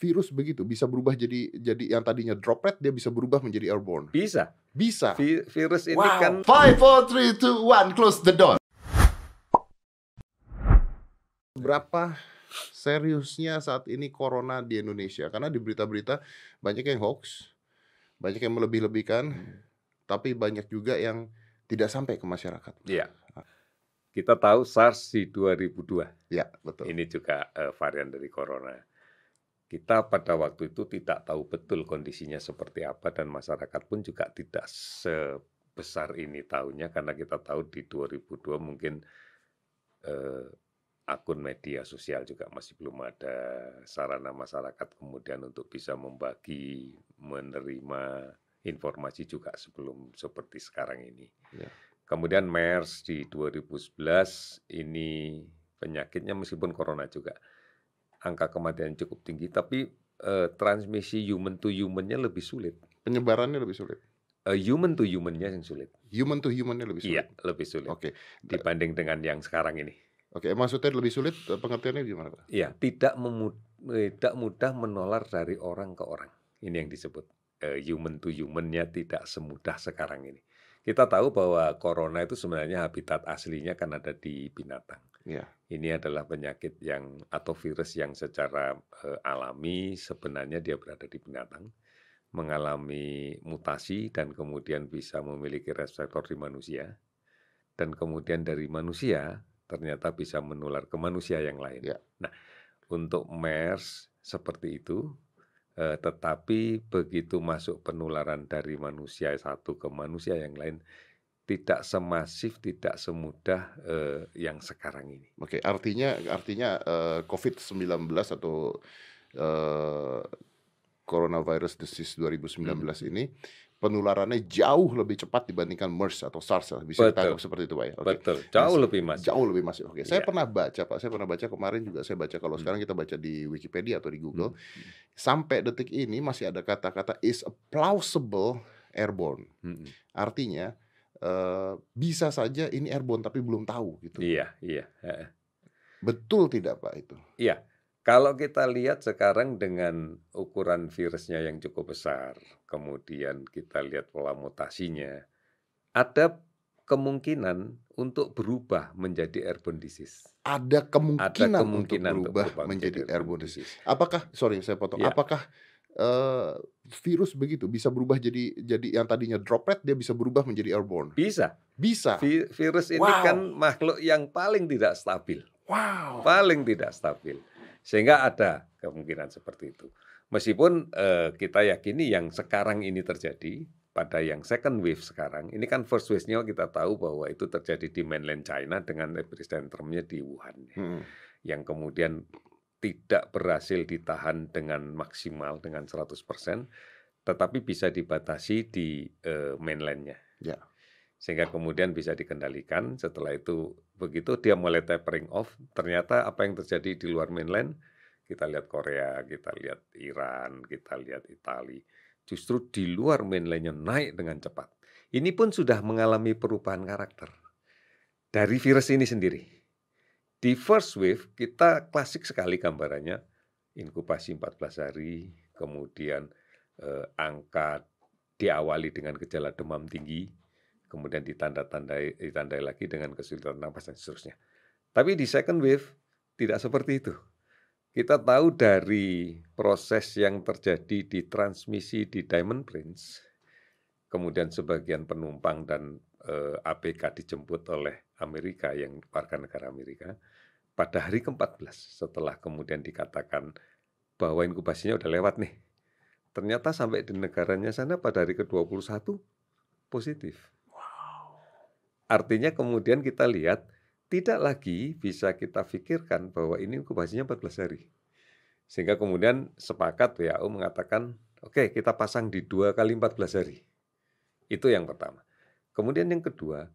virus begitu bisa berubah jadi jadi yang tadinya droplet dia bisa berubah menjadi airborne? Bisa. Bisa. Vi- virus ini Wow. kan Five, four, three, two, one, close the door. Berapa seriusnya saat ini corona di Indonesia? Karena di berita-berita banyak yang hoax, banyak yang melebih-lebihkan, tapi banyak juga yang tidak sampai ke masyarakat. Iya. Kita tahu SARS di 2002. Ya, betul. Ini juga eh, varian dari corona. Kita pada waktu itu tidak tahu betul kondisinya seperti apa dan masyarakat pun juga tidak sebesar ini tahunya karena kita tahu di 2002 mungkin eh, akun media sosial juga masih belum ada sarana masyarakat kemudian untuk bisa membagi, menerima informasi juga sebelum seperti sekarang ini. Ya. Kemudian MERS di 2011 ini penyakitnya meskipun corona juga angka kematian cukup tinggi tapi eh, transmisi human to human-nya lebih sulit. Penyebarannya lebih sulit. Eh, human to human-nya yang sulit. Human to humannya lebih sulit. Iya, lebih sulit Oke. dibanding dengan yang sekarang ini. Oke, maksudnya lebih sulit eh, pengertiannya gimana, Pak? Iya, tidak tidak mudah menular dari orang ke orang. Ini yang disebut eh, human to human-nya tidak semudah sekarang ini. Kita tahu bahwa corona itu sebenarnya habitat aslinya kan ada di binatang. Iya. Ini adalah penyakit yang atau virus yang secara eh, alami sebenarnya dia berada di binatang, mengalami mutasi dan kemudian bisa memiliki reseptor di manusia, dan kemudian dari manusia ternyata bisa menular ke manusia yang lain. Ya. Nah, untuk MERS seperti itu, eh, tetapi begitu masuk penularan dari manusia satu ke manusia yang lain, tidak semasif, tidak semudah eh, yang sekarang ini. Oke, artinya artinya eh, COVID-19 atau eh, coronavirus disease 2019 Hmm. ini penularannya jauh lebih cepat dibandingkan MERS atau SARS. Bisa anggap seperti itu Pak ya. Oke. Betul, jauh Nah, lebih masif. Jauh lebih masif. Oke, saya Iya. pernah baca Pak, saya pernah baca kemarin juga saya baca kalau Hmm. sekarang kita baca di Wikipedia atau di Google, Hmm. sampai detik ini masih ada kata-kata is a plausible airborne. Mm-mm. Artinya eh, bisa saja ini airborne tapi belum tahu gitu. Iya, iya. Betul tidak Pak itu? Iya, kalau kita lihat sekarang dengan ukuran virusnya yang cukup besar, kemudian kita lihat pola mutasinya, ada kemungkinan untuk berubah menjadi airborne disease. Ada Ada kemungkinan, kemungkinan untuk berubah menjadi airborne disease. Apakah sorry saya potong. Iya. Apakah eh, virus begitu bisa berubah jadi jadi yang tadinya droplet dia bisa berubah menjadi airborne? Bisa. Bisa. Vi- virus ini Wow. kan makhluk yang paling tidak stabil. Wow. paling tidak stabil. Sehingga ada kemungkinan seperti itu. Meskipun eh, kita yakini yang sekarang ini terjadi pada yang second wave sekarang, ini kan first wave-nya kita tahu bahwa itu terjadi di mainland China dengan epicentrumnya di Wuhan. Hmm. Yang kemudian tidak berhasil ditahan dengan maksimal dengan 100%, tetapi bisa dibatasi di eh, mainlandnya. Ya. Sehingga kemudian bisa dikendalikan. Setelah itu begitu dia mulai tapering off, ternyata apa yang terjadi di luar mainland, kita lihat Korea, kita lihat Iran, kita lihat Italia, justru di luar mainlandnya naik dengan cepat. Ini pun sudah mengalami perubahan karakter dari virus ini sendiri. Di first wave kita klasik sekali gambarannya inkubasi 14 hari, kemudian eh, angka diawali dengan gejala demam tinggi, kemudian ditanda-tandai ditandai lagi dengan kesulitan napas dan seterusnya. Tapi di second wave tidak seperti itu. Kita tahu dari proses yang terjadi di transmisi di Diamond Prince, kemudian sebagian penumpang dan eh, ABK dijemput oleh Amerika yang warga negara Amerika pada hari ke-14 setelah kemudian dikatakan bahwa inkubasinya udah lewat nih. Ternyata sampai di negaranya sana pada hari ke-21 positif. Artinya kemudian kita lihat tidak lagi bisa kita pikirkan bahwa ini inkubasinya 14 hari. Sehingga kemudian sepakat WHO mengatakan, oke kita pasang di dua kali 14 hari. Itu yang pertama. Kemudian yang kedua,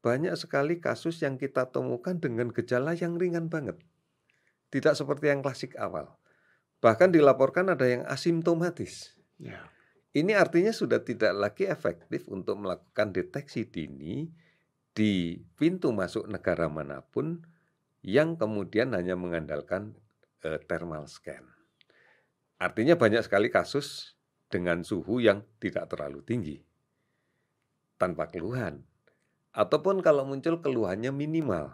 banyak sekali kasus yang kita temukan dengan gejala yang ringan banget. Tidak seperti yang klasik awal. Bahkan dilaporkan ada yang asimptomatis. Ya. Ini artinya sudah tidak lagi efektif untuk melakukan deteksi dini di pintu masuk negara mana pun yang kemudian hanya mengandalkan eh, thermal scan. Artinya banyak sekali kasus dengan suhu yang tidak terlalu tinggi. Tanpa keluhan. Ataupun kalau muncul keluhannya minimal.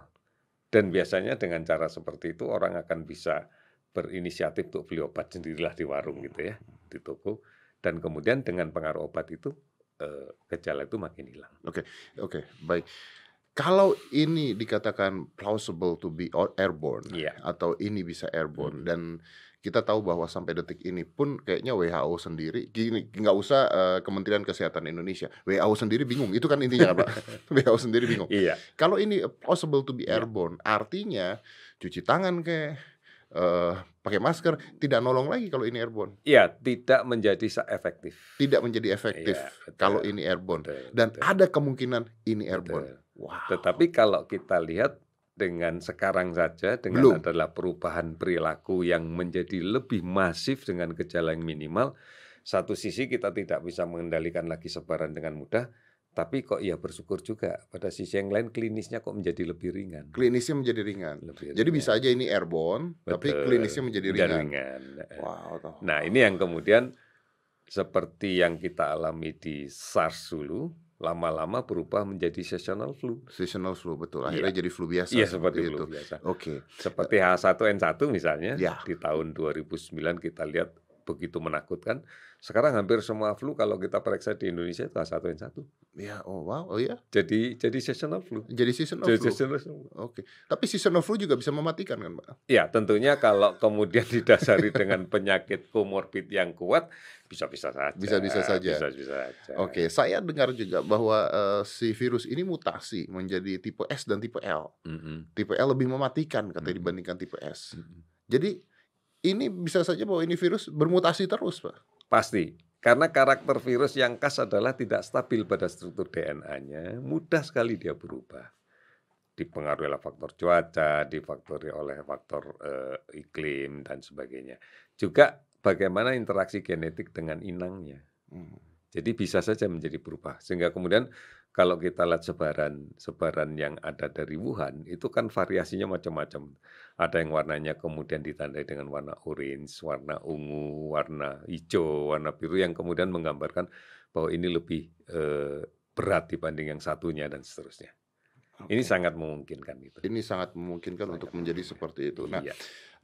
Dan biasanya dengan cara seperti itu orang akan bisa berinisiatif untuk beli obat sendirilah di warung gitu ya, di toko. Dan kemudian dengan pengaruh obat itu eh, gejala itu makin hilang. Oke, oke, baik. Kalau ini dikatakan plausible to be or- airborne Iya. atau ini bisa airborne Hmm. dan kita tahu bahwa sampai detik ini pun kayaknya WHO sendiri gini nggak usah eh, Kementerian Kesehatan Indonesia WHO sendiri bingung itu kan intinya kan, Pak WHO sendiri bingung Iya, kalau ini possible to be Iya. airborne artinya cuci tangan ke eh, pakai masker tidak nolong lagi kalau ini airborne iya tidak menjadi efektif. tidak menjadi efektif Iya, betul. kalau ini airborne Betul, dan betul, ada kemungkinan ini airborne betul. wow Tetapi kalau kita lihat dengan sekarang saja dengan Belum. adalah perubahan perilaku yang menjadi lebih masif dengan gejala yang minimal, satu sisi kita tidak bisa mengendalikan lagi sebaran dengan mudah, tapi kok ya bersyukur juga pada sisi yang lain klinisnya kok menjadi lebih ringan. klinisnya menjadi ringan Lebih Jadi ringan. bisa aja ini airborne, tapi Betul. klinisnya menjadi ringan. ringan. Wow. toh. Nah, ini yang kemudian seperti yang kita alami di SARS dulu, lama-lama berubah menjadi seasonal flu. seasonal flu betul. Iya. Akhirnya jadi flu biasa. Iya, seperti itu. flu biasa. Oke. Seperti H1N1 misalnya, Ya. di tahun 2009 kita lihat begitu menakutkan. Sekarang hampir semua flu kalau kita periksa di Indonesia itu H1N1. Ya, oh wow, oh ya. Jadi jadi seasonal flu. Jadi seasonal Jadi flu. seasonal flu. Oke. Tapi seasonal flu juga bisa mematikan kan, Pak? Ya, tentunya kalau kemudian didasari dengan penyakit komorbid yang kuat, bisa-bisa saja. Bisa-bisa saja. Bisa-bisa saja. Oke, saya dengar juga bahwa eh, si virus ini mutasi menjadi tipe S dan tipe L. Mm-mm. Tipe L lebih mematikan katanya Mm. dibandingkan tipe S. Mm-mm. Jadi ini bisa saja bahwa ini virus bermutasi terus, Pak. Pasti. Karena karakter virus yang khas adalah tidak stabil pada struktur DNA-nya, mudah sekali dia berubah. Dipengaruhi oleh faktor cuaca, difaktori oleh faktor eh, iklim dan sebagainya. Juga bagaimana interaksi genetik dengan inangnya. Hmm. Jadi bisa saja menjadi berubah. Sehingga kemudian kalau kita lihat sebaran sebaran yang ada dari Wuhan itu kan variasinya macam-macam. Ada yang warnanya kemudian ditandai dengan warna orange, warna ungu, warna hijau, warna biru yang kemudian menggambarkan bahwa ini lebih eh, berat dibanding yang satunya dan seterusnya. Ini Oke. sangat memungkinkan itu. Ini sangat memungkinkan untuk Sangat menjadi memungkinkan. seperti itu. Nah, Iya.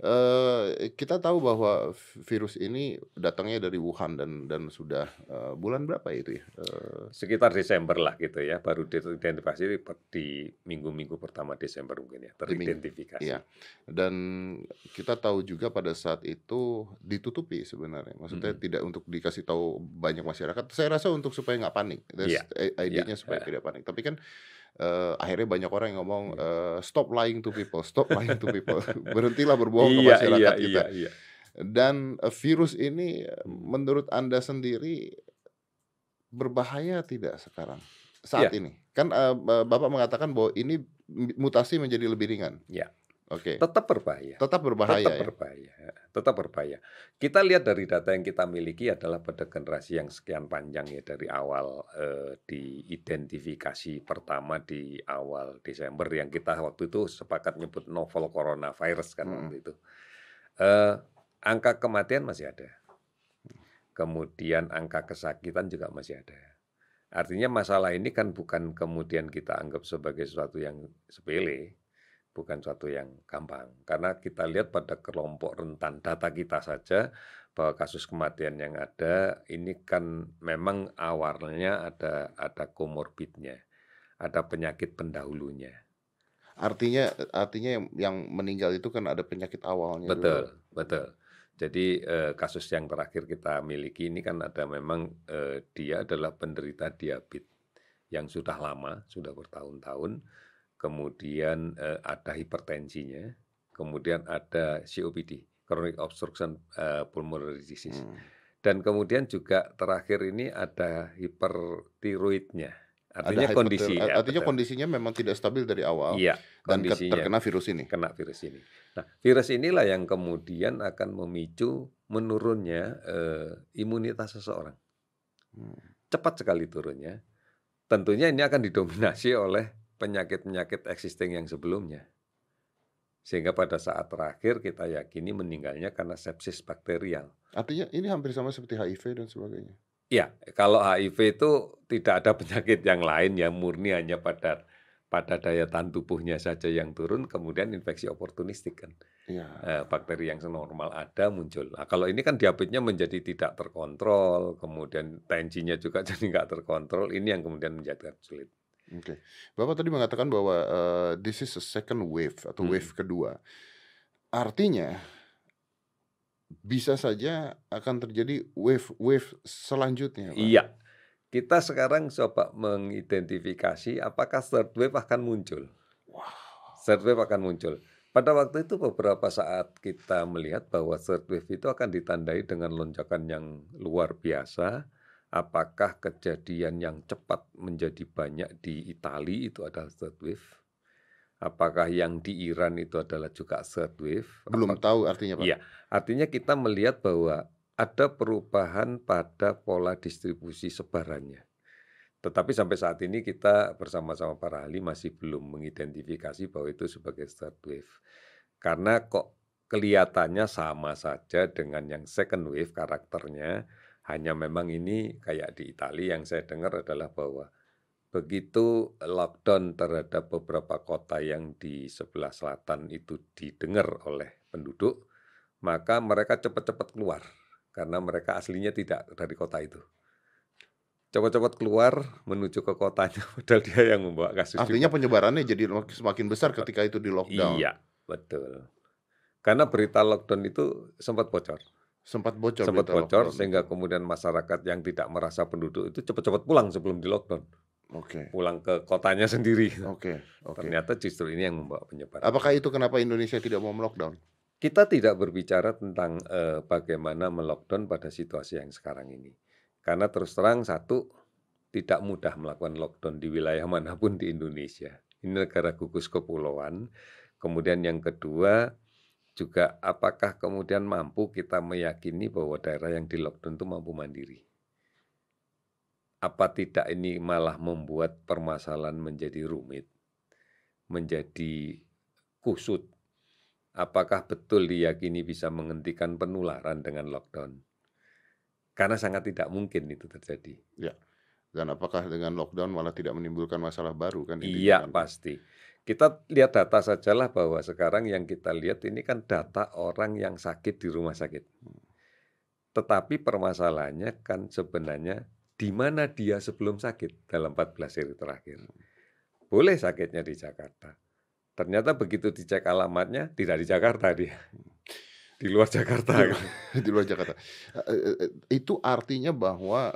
eh kita tahu bahwa virus ini datangnya dari Wuhan dan dan sudah eh, bulan berapa itu ya? Eh, Sekitar Desember lah gitu ya, baru teridentifikasi di, minggu-minggu pertama Desember mungkin ya, teridentifikasi. Iya. Dan kita tahu juga pada saat itu ditutupi sebenarnya. Maksudnya Mm-mm. tidak untuk dikasih tahu banyak masyarakat. Saya rasa untuk supaya nggak panik. That's i- idenya iya, supaya iya. tidak panik. Tapi kan eh, akhirnya banyak orang yang ngomong eh, stop lying to people, stop lying to people. Berhentilah berbohong ke Iya, masyarakat iya, kita. iya, iya. Dan eh, virus ini Hmm. menurut Anda sendiri berbahaya tidak sekarang saat Iya. ini? Kan eh, Bapak mengatakan bahwa ini mutasi menjadi lebih ringan. Iya. Oke. Tetap berbahaya. Tetap berbahaya tetap ya. berbahaya. Tetap berbahaya. Kita lihat dari data yang kita miliki adalah pada generasi yang sekian panjang ya dari awal eh, diidentifikasi pertama di awal Desember yang kita waktu itu sepakat nyebut novel coronavirus kan Mm-mm. waktu itu. Eh, angka kematian masih ada. Kemudian angka kesakitan juga masih ada. Artinya masalah ini kan bukan kemudian kita anggap sebagai sesuatu yang sepele, bukan suatu yang gampang. Karena kita lihat pada kelompok rentan data kita saja bahwa kasus kematian yang ada ini kan memang awalnya ada ada komorbidnya, ada penyakit pendahulunya. Artinya artinya yang, yang meninggal itu kan ada penyakit awalnya Betul, dulu. betul. Jadi eh, kasus yang terakhir kita miliki ini kan ada memang eh, dia adalah penderita diabetes yang sudah lama, sudah bertahun-tahun. Kemudian eh, ada hipertensinya, kemudian ada COPD, chronic obstruction eh, pulmonary disease. Hmm. Dan kemudian juga terakhir ini ada hipertiroidnya. Ada Artinya hyperter- kondisi ya, artinya betul. kondisinya memang tidak stabil dari awal Iya, dan terkena virus ini. kena virus ini. Nah, virus inilah yang kemudian akan memicu menurunnya eh, imunitas seseorang. Hmm. Cepat sekali turunnya. Tentunya ini akan didominasi oleh penyakit-penyakit existing yang sebelumnya. Sehingga pada saat terakhir kita yakini meninggalnya karena sepsis bakterial. Artinya ini hampir sama seperti HIV dan sebagainya. Iya, kalau HIV itu tidak ada penyakit yang lain yang murni hanya pada pada daya tahan tubuhnya saja yang turun, kemudian infeksi oportunistik kan. Eh, bakteri yang normal ada muncul. Nah, kalau ini kan diabetesnya menjadi tidak terkontrol, kemudian tensinya juga jadi nggak terkontrol, ini yang kemudian menjadi sulit. Oke. Bapak tadi mengatakan bahwa uh, this is a second wave atau Hmm. wave kedua. Artinya bisa saja akan terjadi wave-wave selanjutnya, Pak. Iya, kita sekarang coba mengidentifikasi apakah third wave akan muncul. Wow. Third wave akan muncul. Pada waktu itu beberapa saat kita melihat bahwa third wave itu akan ditandai dengan lonjakan yang luar biasa. Apakah kejadian yang cepat menjadi banyak di Italia itu adalah third wave? Apakah yang di Iran itu adalah juga third wave? Belum tahu artinya, Pak. Iya, artinya kita melihat bahwa ada perubahan pada pola distribusi sebarannya. Tetapi sampai saat ini kita bersama-sama para ahli masih belum mengidentifikasi bahwa itu sebagai third wave. Karena kok kelihatannya sama saja dengan yang second wave karakternya, hanya memang ini kayak di Italia yang saya dengar adalah bahwa begitu lockdown terhadap beberapa kota yang di sebelah selatan itu didengar oleh penduduk, maka mereka cepat-cepat keluar karena mereka aslinya tidak dari kota itu. Cepat-cepat keluar menuju ke kotanya, padahal dia yang membawa kasus. Artinya juga. penyebarannya jadi semakin besar ketika itu di lockdown. Iya, betul. Karena berita lockdown itu sempat bocor, Sempat bocor sempat berita bocor sehingga kemudian masyarakat yang tidak merasa penduduk itu cepat-cepat pulang sebelum di lockdown, Oke. pulang ke kotanya sendiri. Oke. Oke. Ternyata justru ini yang membawa penyebaran. Apakah itu kenapa Indonesia tidak mau melockdown? Kita tidak berbicara tentang eh, bagaimana melockdown pada situasi yang sekarang ini. Karena terus terang satu tidak mudah melakukan lockdown di wilayah mana pun di Indonesia. Ini negara gugus kepulauan. Kemudian yang kedua juga apakah kemudian mampu kita meyakini bahwa daerah yang di lockdown itu mampu mandiri. Apa tidak ini malah membuat permasalahan menjadi rumit, menjadi kusut, apakah betul diyakini bisa menghentikan penularan dengan lockdown? Karena sangat tidak mungkin itu terjadi. Dan apakah dengan lockdown malah tidak menimbulkan masalah baru kan? Iya, pasti. Kita lihat data sajalah bahwa sekarang yang kita lihat ini kan data orang yang sakit di rumah sakit. Tetapi permasalahannya kan sebenarnya di mana dia sebelum sakit dalam 14 hari terakhir. Boleh sakitnya di Jakarta. Ternyata begitu dicek alamatnya tidak di Jakarta dia. Di luar Jakarta. Di luar- Jakarta. Eh, eh, eh, Itu artinya bahwa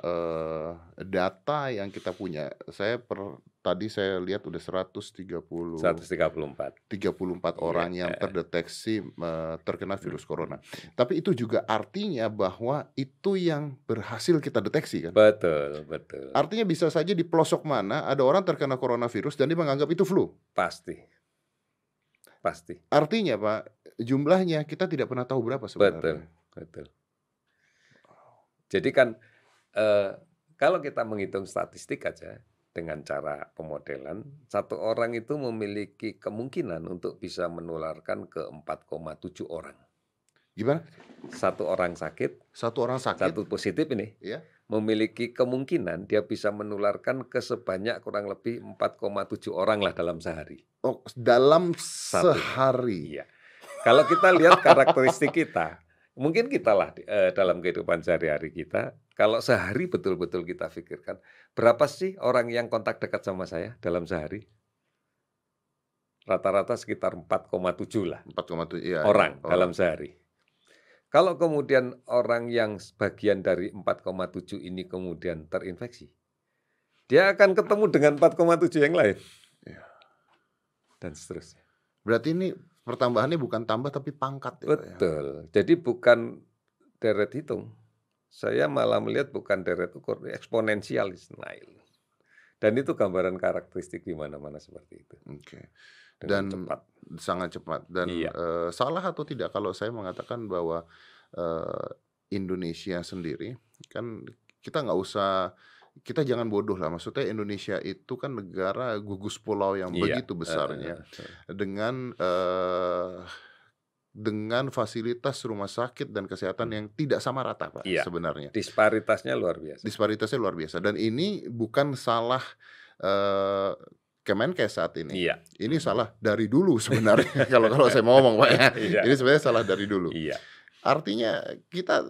data yang kita punya, saya per tadi saya lihat udah 130 134. 34 orang yang Iya. terdeteksi eh, terkena virus corona. Tapi itu juga artinya bahwa itu yang berhasil kita deteksi kan. Betul, betul. Artinya bisa saja di pelosok mana ada orang terkena coronavirus dan dia menganggap itu flu. Pasti. Pasti. Artinya Pak, jumlahnya kita tidak pernah tahu berapa Betul, sebenarnya. betul. Jadi kan eh, kalau kita menghitung statistik aja dengan cara pemodelan, satu orang itu memiliki kemungkinan untuk bisa menularkan ke 4,7 orang. Gimana? Satu orang sakit, Satu orang sakit, satu positif ini, ya. memiliki kemungkinan dia bisa menularkan ke sebanyak kurang lebih 4,7 orang lah dalam sehari. Oh, dalam Satu. sehari. Iya. Kalau kita lihat karakteristik kita, mungkin kita lah eh, dalam kehidupan sehari-hari kita, kalau sehari betul-betul kita pikirkan, berapa sih orang yang kontak dekat sama saya dalam sehari? Rata-rata sekitar 4,7 lah 4,7 iya, orang iya. dalam sehari. Kalau kemudian orang yang sebagian dari 4,7 ini kemudian terinfeksi, dia akan ketemu dengan 4,7 yang lain. Iya. Dan seterusnya. Berarti ini pertambahannya bukan tambah tapi pangkat ya, ya? Betul. Jadi bukan deret hitung. Saya malah melihat bukan deret ukur, eksponensial naik. Dan itu gambaran karakteristik di mana-mana seperti itu. Oke. Dengan Dan cepat. sangat cepat dan Iya. eh, salah atau tidak kalau saya mengatakan bahwa eh, Indonesia sendiri kan kita nggak usah kita jangan bodoh lah. Maksudnya Indonesia itu kan negara gugus pulau yang Iya, begitu besarnya heeh. dengan eh, dengan fasilitas rumah sakit dan kesehatan yang tidak sama rata, Pak, Iya. sebenarnya. Disparitasnya luar biasa. Disparitasnya luar biasa dan ini bukan salah eh, Kemenkes saat ini. Iya, Ini salah dari dulu sebenarnya kalau kalau saya mau ngomong, Pak ya. iya, Ini sebenarnya salah dari dulu. iya, Artinya kita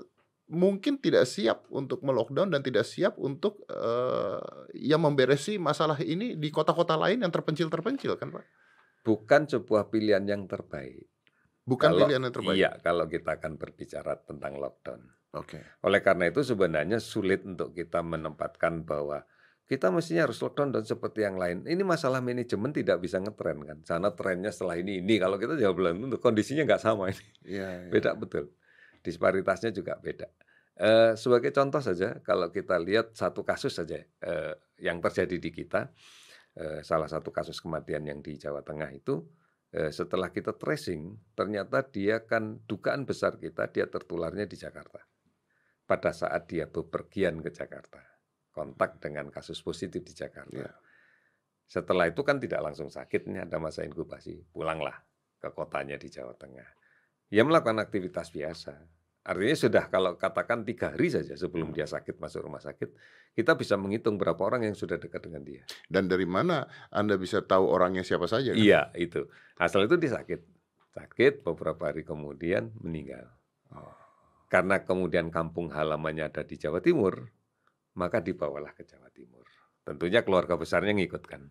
mungkin tidak siap untuk melockdown dan tidak siap untuk eh, ya memberesi masalah ini di kota-kota lain yang terpencil-terpencil kan, Pak? bukan sebuah pilihan yang terbaik. Bukan Kalau- pilihan yang terbaik. Iya, kalau kita akan berbicara tentang lockdown. Oke. Oleh karena itu sebenarnya sulit untuk kita menempatkan bahwa kita mestinya harus lockdown dan seperti yang lain. Ini masalah manajemen tidak bisa ngetren kan. Sana trennya setelah ini ini. Kalau kita jawab belum tentu kondisinya nggak sama ini. Iya, iya. Beda betul. Disparitasnya juga beda. Eh, sebagai contoh saja, kalau kita lihat satu kasus saja eh, yang terjadi di kita, eh, salah satu kasus kematian yang di Jawa Tengah itu, eh, setelah kita tracing, ternyata dia kan dugaan besar kita dia tertularnya di Jakarta. Pada saat dia bepergian ke Jakarta, kontak dengan kasus positif di Jakarta. Iya. Setelah itu kan tidak langsung sakit, ini ada masa inkubasi, pulanglah ke kotanya di Jawa Tengah. Ia melakukan aktivitas biasa. Artinya sudah kalau katakan tiga hari saja sebelum dia sakit masuk rumah sakit, kita bisa menghitung berapa orang yang sudah dekat dengan dia. Dan dari mana Anda bisa tahu orangnya siapa saja? kan? Iya itu. Asal itu dia sakit, sakit beberapa hari kemudian meninggal. Oh. Karena kemudian kampung halamannya ada di Jawa Timur, maka dibawalah ke Jawa Timur. Tentunya keluarga besarnya ngikutkan.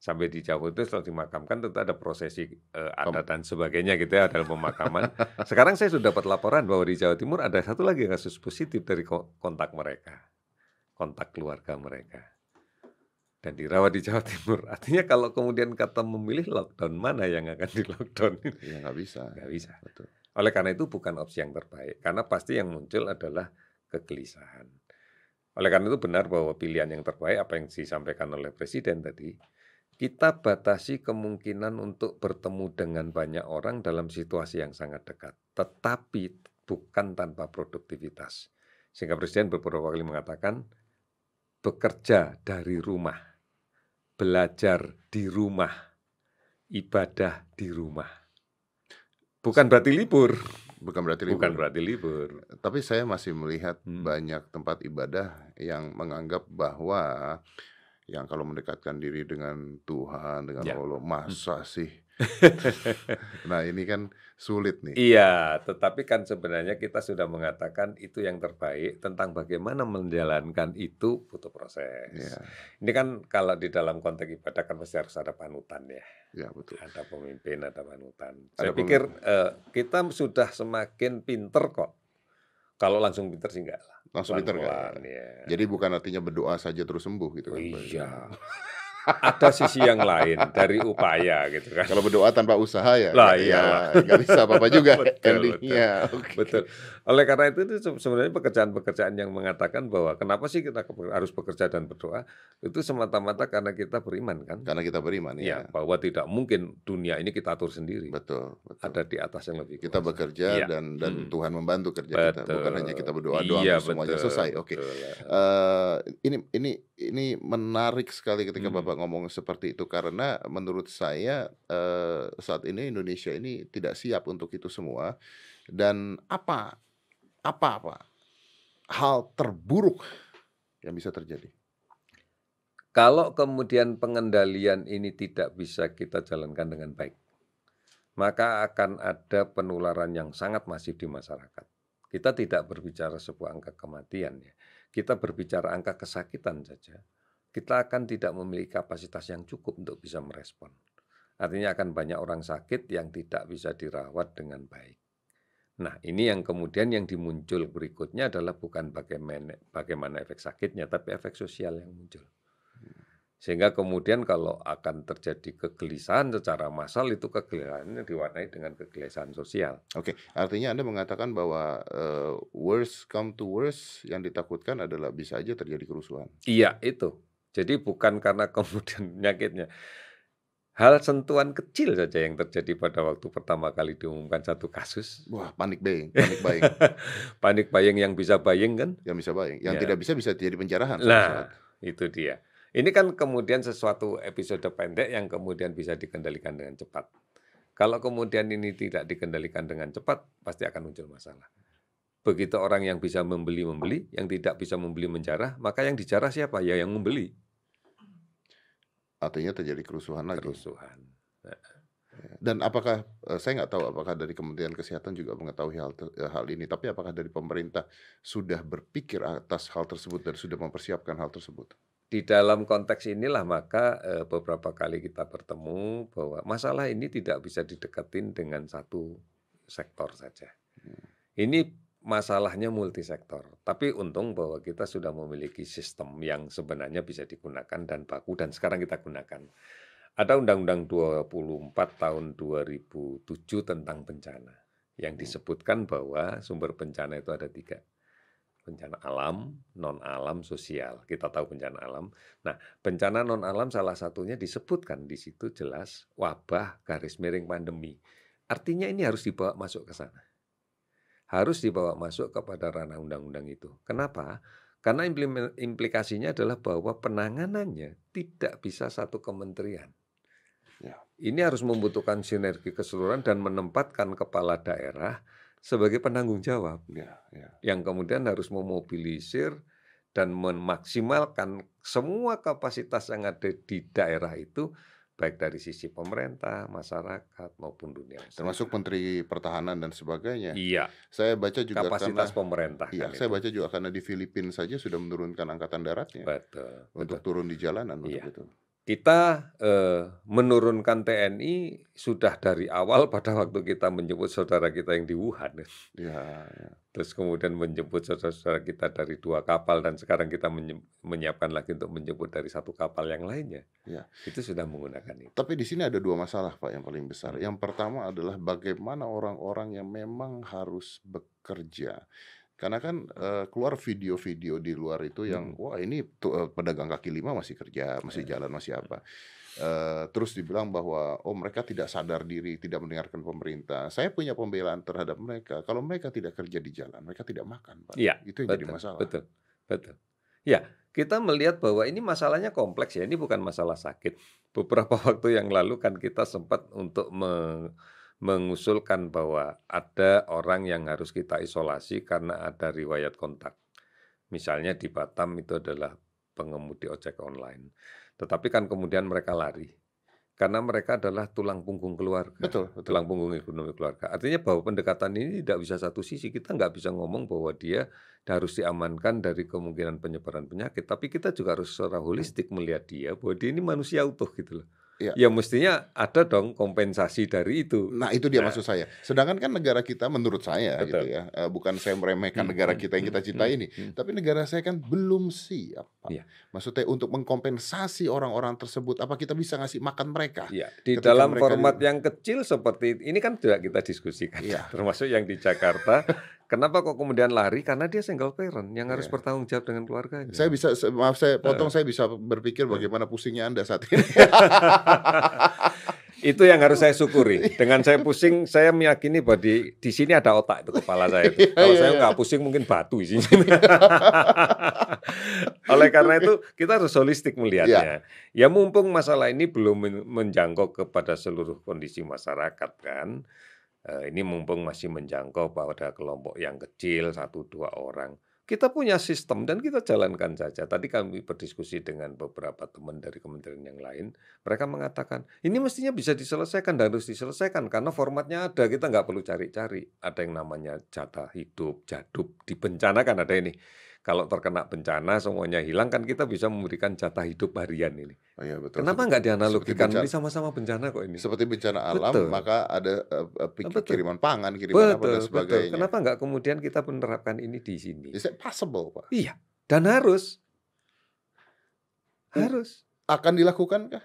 Sampai di Jawa itu setelah dimakamkan tentu ada prosesi eh, adat dan sebagainya gitu ya dalam pemakaman. Sekarang saya sudah dapat laporan bahwa di Jawa Timur ada satu lagi kasus positif dari ko- kontak mereka, kontak keluarga mereka. Dan dirawat di Jawa Timur. Artinya kalau kemudian kata memilih lockdown mana yang akan di lockdown Ya nggak bisa. nggak bisa. Betul. Oleh karena itu bukan opsi yang terbaik, karena pasti yang muncul adalah kegelisahan. Oleh karena itu benar bahwa pilihan yang terbaik apa yang disampaikan oleh Presiden tadi, kita batasi kemungkinan untuk bertemu dengan banyak orang dalam situasi yang sangat dekat, tetapi bukan tanpa produktivitas. Sehingga Presiden beberapa kali mengatakan, bekerja dari rumah, belajar di rumah, ibadah di rumah. Bukan berarti libur. Bukan berarti libur. Bukan berarti libur. Tapi saya masih melihat Hmm. banyak tempat ibadah yang menganggap bahwa yang kalau mendekatkan diri dengan Tuhan, dengan Ya. Allah, masa sih? nah ini kan sulit nih. Iya, tetapi kan sebenarnya kita sudah mengatakan itu yang terbaik tentang bagaimana menjalankan itu butuh proses. Ya, Ini kan kalau di dalam konteks ibadah kan pasti harus ada panutan ya. ya betul. Ada pemimpin, ada panutan. Ada Saya pikir eh, kita sudah semakin pinter kok. Kalau langsung pinter sih enggak lah. Langsung pinter Pelan-pelan, kan? ya. Jadi bukan artinya berdoa saja terus sembuh gitu kan? Pak? Iya. Ada sisi yang lain dari upaya gitu kan. Kalau berdoa tanpa usaha ya, Lah, ya iyalah. nggak bisa apa-apa juga Betul, endingnya. Oke. Betul. Oleh karena itu, itu se- sebenarnya pekerjaan-pekerjaan yang mengatakan bahwa kenapa sih kita harus bekerja dan berdoa itu semata-mata karena kita beriman kan? Karena kita beriman Ya, ya. bahwa tidak mungkin dunia ini kita atur sendiri. Betul, betul. Ada di atas yang lebih kita kuasa. bekerja Iya. dan dan Mm. Tuhan membantu kerja kita, bukan hanya kita berdoa doang Iya, terus semuanya betul, selesai. Oke. betul. Eh, ini ini ini menarik sekali ketika Hmm. Bapak ngomong seperti itu karena menurut saya eh, saat ini Indonesia ini tidak siap untuk itu semua dan apa apa apa hal terburuk yang bisa terjadi. Kalau kemudian pengendalian ini tidak bisa kita jalankan dengan baik, maka akan ada penularan yang sangat masif di masyarakat. Kita tidak berbicara sebuah angka kematian ya. Kita berbicara angka kesakitan saja. Kita akan tidak memiliki kapasitas yang cukup untuk bisa merespon. Artinya akan banyak orang sakit yang tidak bisa dirawat dengan baik. Nah, ini yang kemudian yang dimuncul berikutnya adalah bukan bagaimana bagaimana efek sakitnya, tapi efek sosial yang muncul. Sehingga kemudian kalau akan terjadi kegelisahan secara massal itu kegelisahannya diwarnai dengan kegelisahan sosial. Oke, artinya Anda mengatakan bahwa eh, worst come to worst yang ditakutkan adalah bisa aja terjadi kerusuhan. Iya, itu. Jadi bukan karena kemudian penyakitnya. Hal sentuhan kecil saja yang terjadi pada waktu pertama kali diumumkan satu kasus. Wah, panik buying, panik buying. Panik buying yang bisa buying kan? yang bisa buying, yang Ya. tidak bisa bisa jadi penjarahan. Nah, saat. itu dia. Ini kan kemudian sesuatu episode pendek yang kemudian bisa dikendalikan dengan cepat. Kalau kemudian ini tidak dikendalikan dengan cepat, pasti akan muncul masalah. Begitu orang yang bisa membeli membeli, yang tidak bisa membeli menjarah, maka yang dijarah siapa? Ya yang membeli. Artinya terjadi kerusuhan lagi. Kerusuhan. Dan apakah eh, saya nggak tahu apakah dari Kementerian Kesehatan juga mengetahui hal eh, hal ini, tapi apakah dari pemerintah sudah berpikir atas hal tersebut dan sudah mempersiapkan hal tersebut? Di dalam konteks inilah maka eh, beberapa kali kita bertemu bahwa masalah ini tidak bisa didekatin dengan satu sektor saja. Ini masalahnya multisektor. Tapi untung bahwa kita sudah memiliki sistem yang sebenarnya bisa digunakan dan baku dan sekarang kita gunakan. Ada Undang-Undang 24 tahun 2007 tentang bencana yang disebutkan bahwa sumber bencana itu ada tiga. Bencana alam, non-alam, sosial. Kita tahu bencana alam. Nah, bencana non-alam salah satunya disebutkan di situ jelas wabah garis miring pandemi. Artinya ini harus dibawa masuk ke sana. Harus dibawa masuk kepada ranah undang-undang itu. Kenapa? Karena implikasinya adalah bahwa penanganannya tidak bisa satu kementerian. Ya. Ini harus membutuhkan sinergi keseluruhan dan menempatkan kepala daerah sebagai penanggung jawab Ya, ya. yang kemudian harus memobilisir dan memaksimalkan semua kapasitas yang ada di daerah itu baik dari sisi pemerintah, masyarakat maupun dunia usaha. Termasuk Menteri Pertahanan dan sebagainya. iya Saya baca juga kapasitas karena pemerintah Iya, kan saya itu. baca juga karena di Filipina saja sudah menurunkan angkatan daratnya betul, untuk betul. turun di jalanan untuk Iya. itu. Kita eh, menurunkan TNI sudah dari awal pada waktu kita menjemput saudara kita yang di Wuhan. Ya, ya. Terus kemudian menjemput saudara-saudara kita dari dua kapal dan sekarang kita menyiapkan lagi untuk menjemput dari satu kapal yang lainnya. Ya. Itu sudah menggunakan itu. Tapi di sini ada dua masalah Pak yang paling besar. Hmm. Yang pertama adalah bagaimana orang-orang yang memang harus bekerja. Karena kan eh, keluar video-video di luar itu yang Hmm. wah ini tuh, eh, pedagang kaki lima masih kerja, masih Ya. jalan, masih apa. Eh, terus dibilang bahwa oh mereka tidak sadar diri, tidak mendengarkan pemerintah. Saya punya pembelaan terhadap mereka. Kalau mereka tidak kerja di jalan, mereka tidak makan, Pak. Iya, Itu yang jadi Betul, masalah. betul, betul. Ya, kita melihat bahwa ini masalahnya kompleks ya. Ini bukan masalah sakit. Beberapa waktu yang lalu kan kita sempat untuk me- mengusulkan bahwa ada orang yang harus kita isolasi karena ada riwayat kontak. Misalnya di Batam itu adalah pengemudi ojek online. Tetapi kan kemudian mereka lari. Karena mereka adalah tulang punggung keluarga Betul, betul. tulang punggung ekonomi keluarga. Artinya bahwa pendekatan ini tidak bisa satu sisi. Kita nggak bisa ngomong bahwa dia harus diamankan dari kemungkinan penyebaran penyakit. Tapi kita juga harus secara holistik melihat dia bahwa dia ini manusia utuh gitu loh. Iya. Ya mestinya ada dong kompensasi dari itu. Nah itu dia Nah. maksud saya. Sedangkan kan negara kita menurut saya Betul. gitu ya, eh, bukan saya meremehkan Hmm, negara hmm, kita yang kita hmm, cintai hmm, ini, hmm. tapi negara saya kan belum siap. Iya. Maksudnya untuk mengkompensasi orang-orang tersebut, apa kita bisa ngasih makan mereka? Ya, di dalam mereka format di- yang kecil seperti ini kan tidak kita diskusikan, Iya. termasuk yang di Jakarta. Kenapa kok kemudian lari? Karena dia single parent yang harus Iya. bertanggung jawab dengan keluarganya. Saya bisa, maaf saya potong, saya bisa berpikir bagaimana pusingnya anda saat ini. itu yang harus saya syukuri. Dengan saya pusing, saya meyakini bahwa di, di sini ada otak itu kepala saya. Itu. Iya, Kalau iya, saya iya. nggak pusing mungkin batu isinya. Oleh karena itu kita harus holistik melihatnya. Ya mumpung masalah ini belum men- menjangkau kepada seluruh kondisi masyarakat kan. Eh, ini mumpung masih menjangkau pada kelompok yang kecil satu dua orang. Kita punya sistem dan kita jalankan saja. Tadi kami berdiskusi dengan beberapa teman dari kementerian yang lain. Mereka mengatakan ini mestinya bisa diselesaikan dan harus diselesaikan karena formatnya ada. Kita nggak perlu cari-cari. Ada yang namanya jatah hidup, jadub. Di bencana kan ada ini. Kalau terkena bencana semuanya hilang kan kita bisa memberikan jatah hidup harian ini. Oh iya betul. Kenapa nggak dianalogikan bencana- ini sama-sama bencana kok ini? Seperti bencana alam, Betul. maka ada eh, eh, pik- Betul. kiriman pangan, kiriman apa dan Betul, betul. sebagainya. Kenapa nggak kemudian kita menerapkan ini di sini? Is it possible, Pak? Iya, dan harus. Hmm. Harus. Akan dilakukan kah?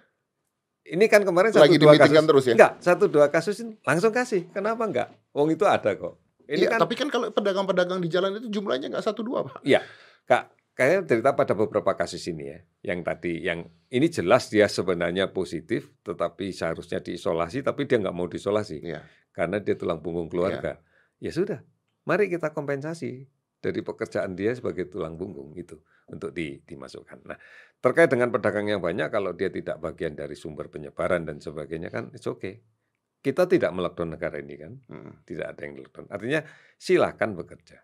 Ini kan kemarin satu Lagi dua dimitingkan kasus. terus ya? Enggak, satu dua kasus ini langsung kasih. Kenapa enggak? Wong itu ada kok. Ini Iya, kan tapi kan kalau pedagang-pedagang di jalan itu jumlahnya nggak satu dua, Pak. Iya, Kak, kayaknya cerita pada beberapa kasus ini ya, yang tadi yang ini jelas dia sebenarnya positif, tetapi seharusnya diisolasi, tapi dia nggak mau diisolasi Iya. karena dia tulang punggung keluarga. Ya sudah, mari kita kompensasi dari pekerjaan dia sebagai tulang punggung itu untuk di, dimasukkan. Nah, terkait dengan pedagang yang banyak, kalau dia tidak bagian dari sumber penyebaran dan sebagainya kan, it's okay. Kita tidak melockdown negara ini kan, Mm. tidak ada yang lockdown. Artinya silakan bekerja,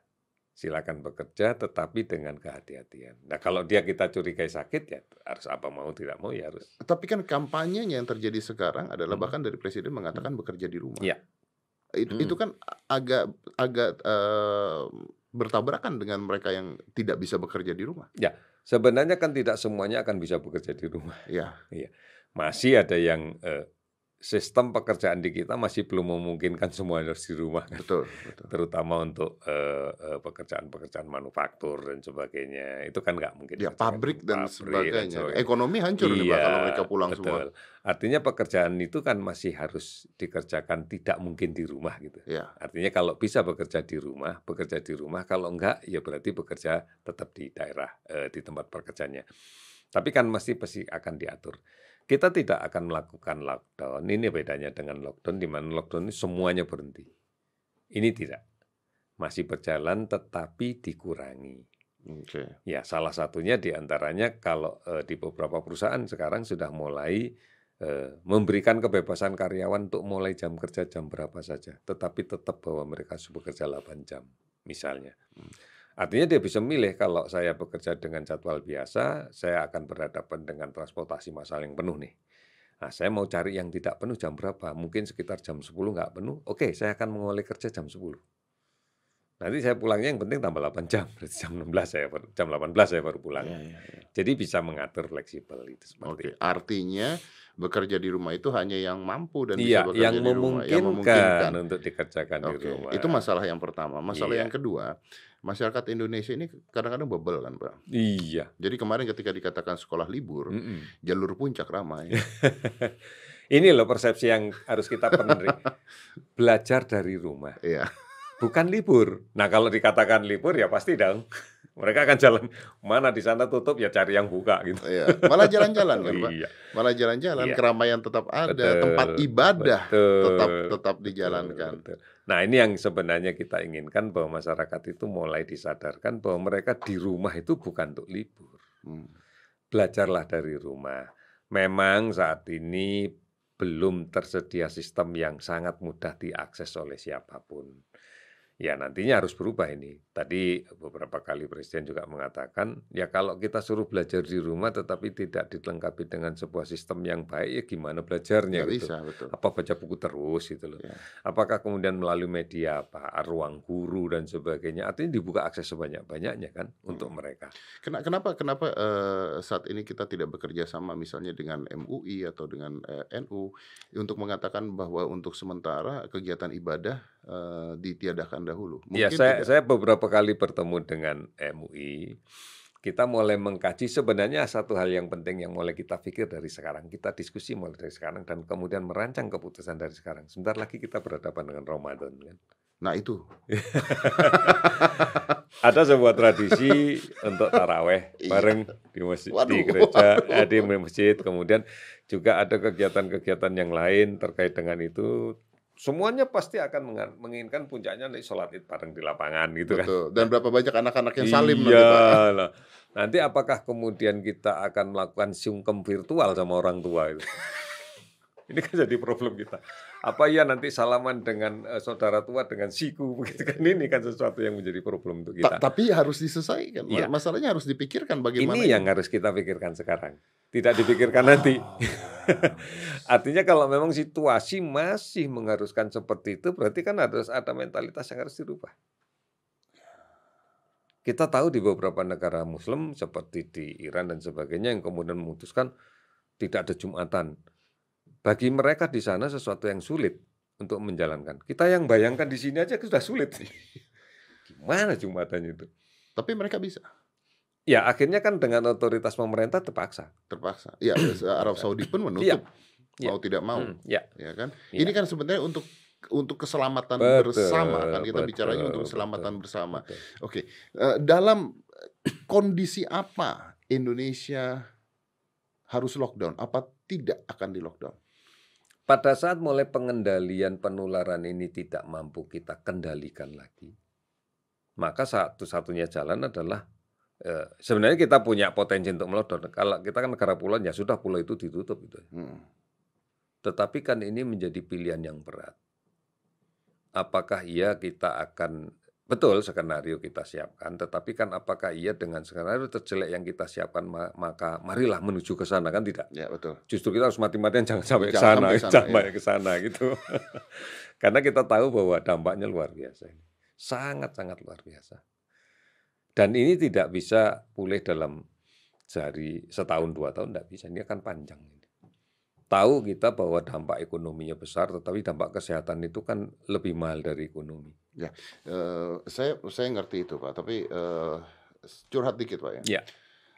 silakan bekerja, tetapi dengan kehati-hatian. Nah, kalau dia kita curigai sakit ya harus apa mau tidak mau ya harus. Tapi kan kampanyenya yang terjadi sekarang adalah Hmm. bahkan dari presiden mengatakan bekerja di rumah. Iya. Itu, Hmm. itu kan agak agak eh, bertabrakan dengan mereka yang tidak bisa bekerja di rumah. Sebenarnya kan tidak semuanya akan bisa bekerja di rumah. Ya, Masih ada yang eh, sistem pekerjaan di kita masih belum memungkinkan semua harus di rumah. kan. betul, betul. terutama untuk eh, eh, pekerjaan-pekerjaan manufaktur dan sebagainya itu kan nggak mungkin Ya pabrik dan pabrik sebagainya. sebagainya. Ekonomi hancur nih Pak Iya, kalau mereka pulang betul. semua. Artinya pekerjaan itu kan masih harus dikerjakan tidak mungkin di rumah gitu. Ya, Artinya kalau bisa bekerja di rumah, bekerja di rumah. Kalau enggak, ya berarti bekerja tetap di daerah, eh, di tempat pekerjaannya. Tapi kan mesti pasti akan diatur. Kita tidak akan melakukan lockdown. Ini bedanya dengan lockdown, di mana lockdown ini semuanya berhenti. Ini tidak. Masih berjalan tetapi dikurangi. oke. Ya, salah satunya di antaranya kalau eh, di beberapa perusahaan sekarang sudah mulai eh, memberikan kebebasan karyawan untuk mulai jam kerja jam berapa saja, tetapi tetap bahwa mereka harus bekerja 8 jam, misalnya. Hmm. Artinya dia bisa milih kalau saya bekerja dengan jadwal biasa, saya akan berhadapan dengan transportasi massal yang penuh nih. Nah, saya mau cari yang tidak penuh jam berapa? Mungkin sekitar jam 10 nggak penuh. Oke, saya akan mengulai kerja jam 10. Nanti saya pulangnya yang penting tambah 8 jam. Berarti jam 16 saya jam 18 saya baru pulang. Ya, ya, ya. Jadi bisa mengatur fleksibel itu seperti Oke, itu. artinya bekerja di rumah itu hanya yang mampu dan Iya, bisa bekerja yang di rumah, yang memungkinkan untuk dikerjakan di Oke, rumah. itu masalah yang pertama. Masalah Iya. yang kedua, masyarakat Indonesia ini kadang-kadang bebel kan, Pak. Iya. Jadi kemarin ketika dikatakan sekolah libur, Mm-mm. jalur puncak ramai. Ini loh persepsi yang harus kita penuhi. Belajar dari rumah, Iya. bukan libur. Nah kalau dikatakan libur ya pasti dong. Mereka akan jalan mana di sana tutup ya cari yang buka gitu. Iya, malah jalan-jalan kan, Pak. Iya. Malah jalan-jalan, Iya. keramaian tetap ada, Betul, tempat ibadah betul, tetap tetap betul, dijalankan. betul. Nah ini yang sebenarnya kita inginkan bahwa masyarakat itu mulai disadarkan bahwa mereka di rumah itu bukan untuk libur. Hmm. Belajarlah dari rumah. Memang saat ini belum tersedia sistem yang sangat mudah diakses oleh siapa pun. Ya nantinya harus berubah ini. Tadi beberapa kali Presiden juga mengatakan, ya kalau kita suruh belajar di rumah tetapi tidak dilengkapi dengan sebuah sistem yang baik, ya gimana belajarnya Nggak gitu. bisa, betul. Apa baca buku terus gitu loh. Ya. Apakah kemudian melalui media apa ruang guru dan sebagainya, artinya dibuka akses sebanyak-banyaknya kan untuk Hmm. mereka. Kena- Kenapa kenapa eh, saat ini kita tidak bekerja sama misalnya dengan MUI atau dengan eh, NU untuk mengatakan bahwa untuk sementara kegiatan ibadah eh, ditiadakan dahulu. Ya, Mungkin saya tidak. saya beberapa kali bertemu dengan MUI. Kita mulai mengkaji sebenarnya satu hal yang penting yang mulai kita pikir dari sekarang. Kita diskusi mulai dari sekarang dan kemudian merancang keputusan dari sekarang. Sebentar lagi kita berhadapan dengan Ramadan kan. Nah itu, Ada sebuah tradisi untuk taraweh Iya. bareng di masjid, di Waduh, gereja, waduh. eh, di masjid. Kemudian juga ada kegiatan-kegiatan yang lain terkait dengan itu. Semuanya pasti akan menginginkan puncaknya nanti sholat id bareng di lapangan gitu kan. betul. Dan berapa banyak anak-anak yang salim nanti Iya, Pak? lah. Nanti apakah kemudian kita akan melakukan sungkem virtual sama orang tua itu? Ini kan jadi problem kita. Apa iya nanti salaman dengan eh, saudara tua dengan siku begitu kan ini kan sesuatu yang menjadi problem untuk Ta- kita. tapi harus diselesaikan. Iya. Masalahnya harus dipikirkan bagaimana. Ini yang harus kita pikirkan sekarang, tidak dipikirkan nanti. Artinya kalau memang situasi masih mengharuskan seperti itu, berarti kan harus ada mentalitas yang harus dirubah. Kita tahu di beberapa negara Muslim seperti di Iran dan sebagainya yang kemudian memutuskan tidak ada jumatan. Bagi mereka di sana sesuatu yang sulit untuk menjalankan. Kita yang bayangkan di sini aja sudah sulit. Gimana jumatan itu? Tapi mereka bisa Ya akhirnya kan dengan otoritas pemerintah terpaksa. terpaksa. Ya, Arab Saudi pun menutup Iya. mau tidak mau, Hmm, ya. ya kan? Iya. Ini kan sebenarnya untuk untuk keselamatan Betul, bersama kan kita betul, bicaranya untuk keselamatan bersama. betul. Oke, eh, dalam kondisi apa Indonesia harus lockdown? Apa tidak akan di lockdown? Pada saat mulai pengendalian penularan ini tidak mampu kita kendalikan lagi, maka satu-satunya jalan adalah eh, sebenarnya kita punya potensi untuk melockdown. Kalau kita kan negara pulau ya sudah pulau itu ditutup itu. Hmm. Tetapi kan ini menjadi pilihan yang berat. Apakah iya kita akan Betul, skenario kita siapkan, tetapi kan apakah iya dengan skenario terjelek yang kita siapkan maka marilah menuju ke sana kan tidak? Ya betul. Justru kita harus mati-matian jangan sampai ke sana, jangan sampai ke sana ya. gitu. Karena kita tahu bahwa dampaknya luar biasa ini, sangat-sangat luar biasa. Dan ini tidak bisa pulih dalam sehari setahun dua tahun tidak bisa, ini akan panjang tahu kita bahwa dampak ekonominya besar, tetapi dampak kesehatan itu kan lebih mahal dari ekonomi. Ya, uh, saya saya ngerti itu pak, tapi uh, curhat dikit pak ya. Ya.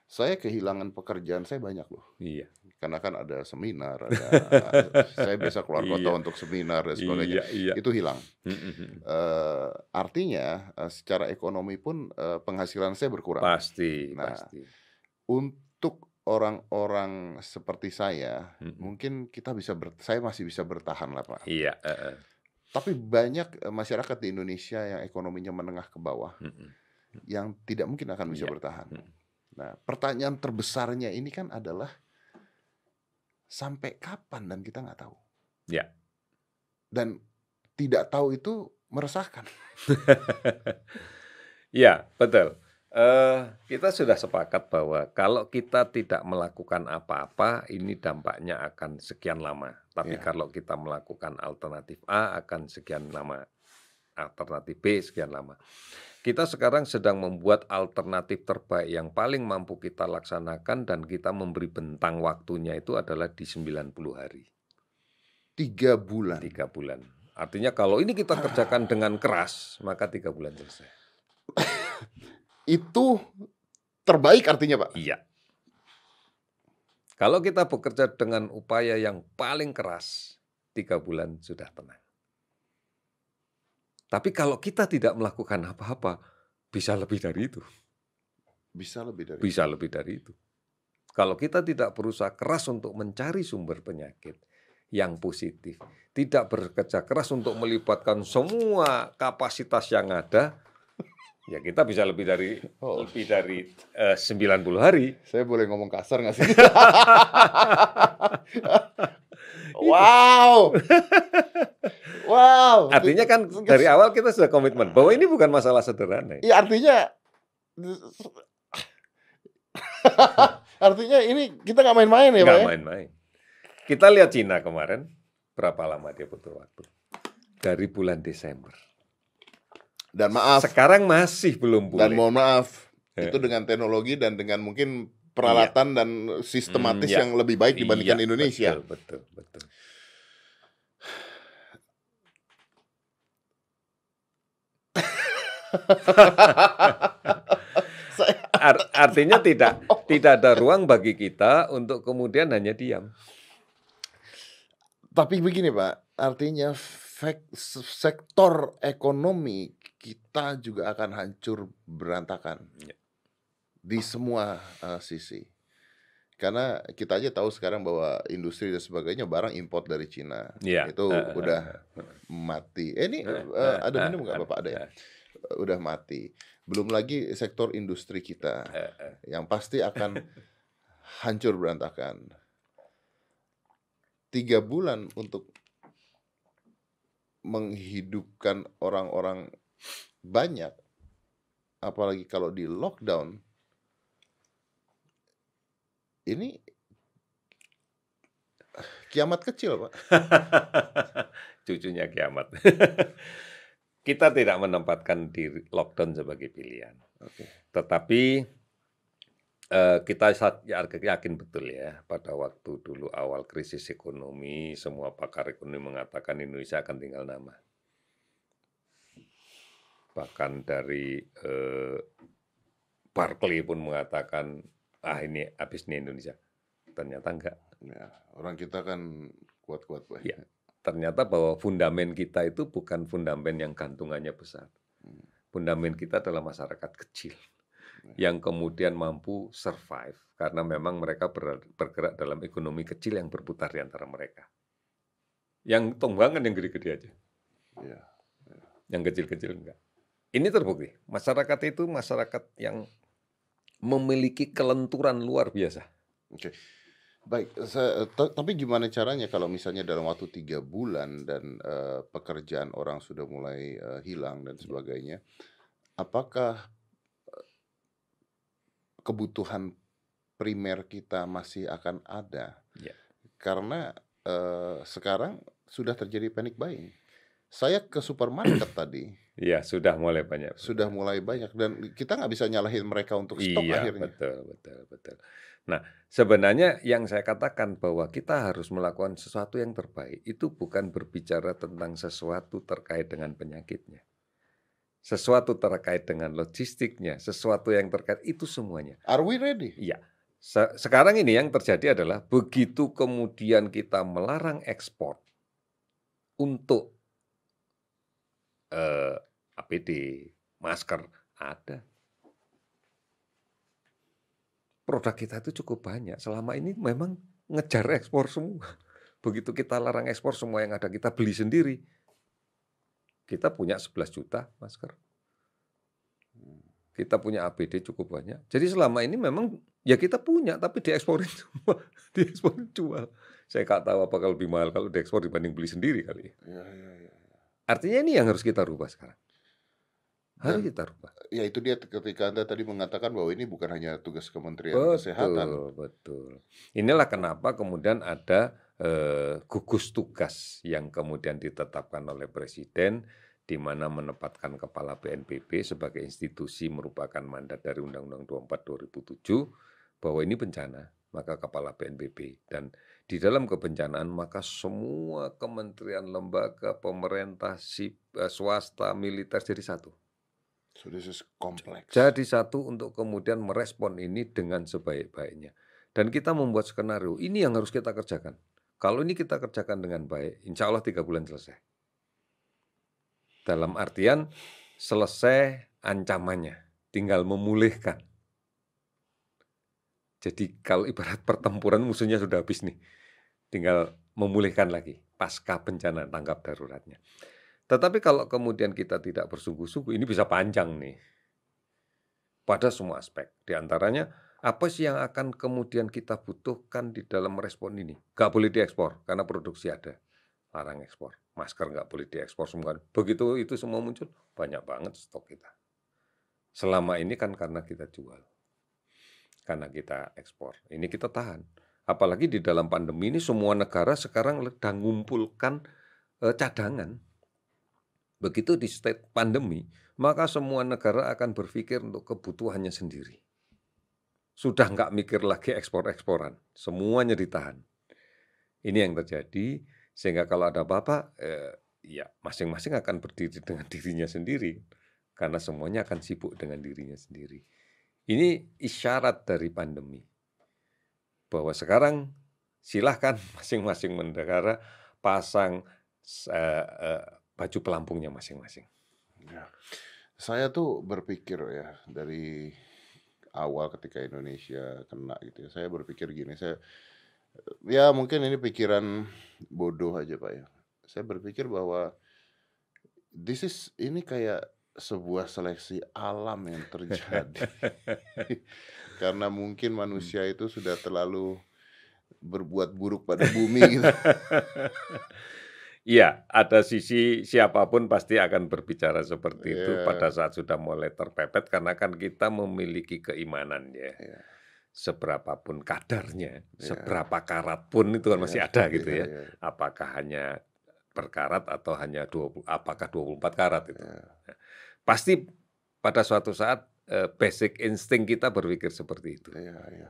Saya kehilangan pekerjaan saya banyak loh. Iya. Karena kan ada seminar, ada saya biasa keluar kota iya. untuk seminar dan sebagainya. Iya, iya. Itu hilang. uh, artinya uh, secara ekonomi pun uh, penghasilan saya berkurang. Pasti, nah, pasti. Untuk orang-orang seperti saya, hmm. mungkin kita bisa ber, saya masih bisa bertahan lah pak. Iya. Uh, uh. Tapi banyak eh, masyarakat di Indonesia yang ekonominya menengah ke bawah, hmm. yang tidak mungkin akan bisa iya. bertahan. Hmm. Nah, pertanyaan terbesarnya ini kan adalah sampai kapan dan kita nggak tahu. Ya. Dan tidak tahu itu meresahkan. Iya, betul. Uh, kita sudah sepakat bahwa kalau kita tidak melakukan apa-apa, ini dampaknya akan sekian lama. Tapi yeah. kalau kita melakukan alternatif A akan sekian lama, alternatif B sekian lama. Kita sekarang sedang membuat alternatif terbaik yang paling mampu kita laksanakan dan kita memberi bentang waktunya itu adalah di 90 hari. Tiga bulan. Tiga bulan. Artinya kalau ini kita kerjakan dengan keras, maka tiga bulan selesai. itu terbaik artinya Pak? Iya. Kalau kita bekerja dengan upaya yang paling keras, tiga bulan sudah tenang. Tapi kalau kita tidak melakukan apa-apa, bisa lebih dari itu. Bisa lebih dari Bisa lebih dari itu. Kalau kita tidak berusaha keras untuk mencari sumber penyakit yang positif, tidak bekerja keras untuk melibatkan semua kapasitas yang ada, Ya kita bisa lebih dari oh. lebih dari eh, uh, 90 hari. Saya boleh ngomong kasar nggak sih? wow. wow. Artinya kan dari awal kita sudah komitmen bahwa ini bukan masalah sederhana. Iya artinya artinya ini kita nggak main-main ya, Pak? Nggak ya? main-main. Kita lihat Cina kemarin berapa lama dia butuh waktu dari bulan Desember. Dan maaf. Sekarang masih belum boleh. Dan mohon maaf, ya. itu dengan teknologi dan dengan mungkin peralatan iya. dan sistematis hmm, ya. yang lebih baik dibandingkan iya, Indonesia. Betul, betul, betul. artinya tidak tidak ada ruang bagi kita untuk kemudian hanya diam. Tapi begini Pak, artinya sektor ekonomi kita juga akan hancur berantakan ya. di semua uh, sisi. Karena kita aja tahu sekarang bahwa industri dan sebagainya barang import dari Cina ya. itu uh, udah uh, mati. Eh, ini uh, ada minum nggak bapak ada ya? Udah mati. Belum lagi sektor industri kita yang pasti akan hancur berantakan. Tiga bulan untuk menghidupkan orang-orang banyak, apalagi kalau di lockdown, ini kiamat kecil, Pak. Cucunya kiamat. Kita tidak menempatkan di lockdown sebagai pilihan. Okay. Tetapi uh, kita yakin betul ya pada waktu dulu awal krisis ekonomi, semua pakar ekonomi mengatakan Indonesia akan tinggal nama bahkan dari eh, Barclay pun mengatakan ah ini habis nih Indonesia ternyata enggak ya, orang kita kan kuat-kuat pak ya, ternyata bahwa fundamen kita itu bukan fundamen yang gantungannya besar hmm. fundamen kita adalah masyarakat kecil yang kemudian mampu survive karena memang mereka ber- bergerak dalam ekonomi kecil yang berputar di antara mereka. Yang tonggangan yang gede-gede aja, Iya. yang kecil-kecil enggak. Ini terbukti, masyarakat itu masyarakat yang memiliki kelenturan luar biasa. Baik, saya, ta- tapi gimana caranya kalau misalnya dalam waktu tiga bulan dan eh, pekerjaan orang sudah mulai eh, hilang dan sebagainya, apakah eh, kebutuhan primer kita masih akan ada? Ya. Karena eh, sekarang sudah terjadi panic buying. Saya ke supermarket tadi Iya, sudah mulai banyak. sudah mulai banyak dan kita nggak bisa nyalahin mereka untuk stok Iya, akhirnya. betul, betul, betul. Nah, sebenarnya yang saya katakan bahwa kita harus melakukan sesuatu yang terbaik itu bukan berbicara tentang sesuatu terkait dengan penyakitnya. Sesuatu terkait dengan logistiknya, sesuatu yang terkait itu semuanya. Are we ready? Iya. Se- Sekarang ini yang terjadi adalah begitu kemudian kita melarang ekspor untuk eh, APD, masker ada. Produk kita itu cukup banyak. Selama ini memang ngejar ekspor semua. Begitu kita larang ekspor semua yang ada kita beli sendiri. Kita punya 11 juta masker. Kita punya APD cukup banyak. Jadi selama ini memang ya kita punya tapi dieksporin semua. dieksporin jual. Saya nggak tahu apakah lebih mahal kalau diekspor dibanding beli sendiri kali. ya. Ya. Artinya ini yang harus kita rubah sekarang. Harus Dan- kita rubah. Ya itu dia ketika Anda tadi mengatakan bahwa ini bukan hanya tugas Kementerian Betul, Kesehatan. betul. Inilah kenapa kemudian ada eh, gugus tugas yang kemudian ditetapkan oleh Presiden di mana menempatkan kepala BNPB sebagai institusi merupakan mandat dari Undang-Undang 24 2007 bahwa ini bencana, maka kepala BNPB dan di dalam kebencanaan maka semua kementerian, lembaga, pemerintah, sip- eh, swasta, militer jadi satu. So this is complex. Jadi satu untuk kemudian merespon ini dengan sebaik-baiknya. Dan kita membuat skenario, ini yang harus kita kerjakan. Kalau ini kita kerjakan dengan baik, insya Allah tiga bulan selesai. Dalam artian selesai ancamannya, tinggal memulihkan. Jadi kalau ibarat pertempuran musuhnya sudah habis nih, tinggal memulihkan lagi pasca bencana tanggap daruratnya. Tetapi kalau kemudian kita tidak bersungguh-sungguh, ini bisa panjang nih. Pada semua aspek. Di antaranya, apa sih yang akan kemudian kita butuhkan di dalam respon ini? Gak boleh diekspor, karena produksi ada. Larang ekspor. Masker nggak boleh diekspor semua. Begitu itu semua muncul, banyak banget stok kita. Selama ini kan karena kita jual. Karena kita ekspor. Ini kita tahan. Apalagi di dalam pandemi ini semua negara sekarang sedang mengumpulkan eh, cadangan. Begitu di state pandemi, maka semua negara akan berpikir untuk kebutuhannya sendiri. Sudah nggak mikir lagi ekspor-eksporan, semuanya ditahan. Ini yang terjadi, sehingga kalau ada apa-apa, eh, ya masing-masing akan berdiri dengan dirinya sendiri, karena semuanya akan sibuk dengan dirinya sendiri. Ini isyarat dari pandemi, bahwa sekarang silahkan masing-masing negara pasang eh, eh, baju pelampungnya masing-masing. Ya. Saya tuh berpikir ya dari awal ketika Indonesia kena gitu ya. Saya berpikir gini, saya ya mungkin ini pikiran bodoh aja Pak ya. Saya berpikir bahwa this is ini kayak sebuah seleksi alam yang terjadi. Karena mungkin manusia itu sudah terlalu berbuat buruk pada bumi gitu. Iya, ada sisi siapa pun pasti akan berbicara seperti itu Iya. pada saat sudah mulai terpepet karena kan kita memiliki keimanan ya. Iya. Seberapapun kadarnya, Iya. seberapa karat pun itu kan masih Iya, ada gitu ya. iya, Apakah hanya berkarat atau hanya 20 apakah 24 karat itu. iya. Pasti pada suatu saat eh, basic insting kita berpikir seperti itu. Iya, iya.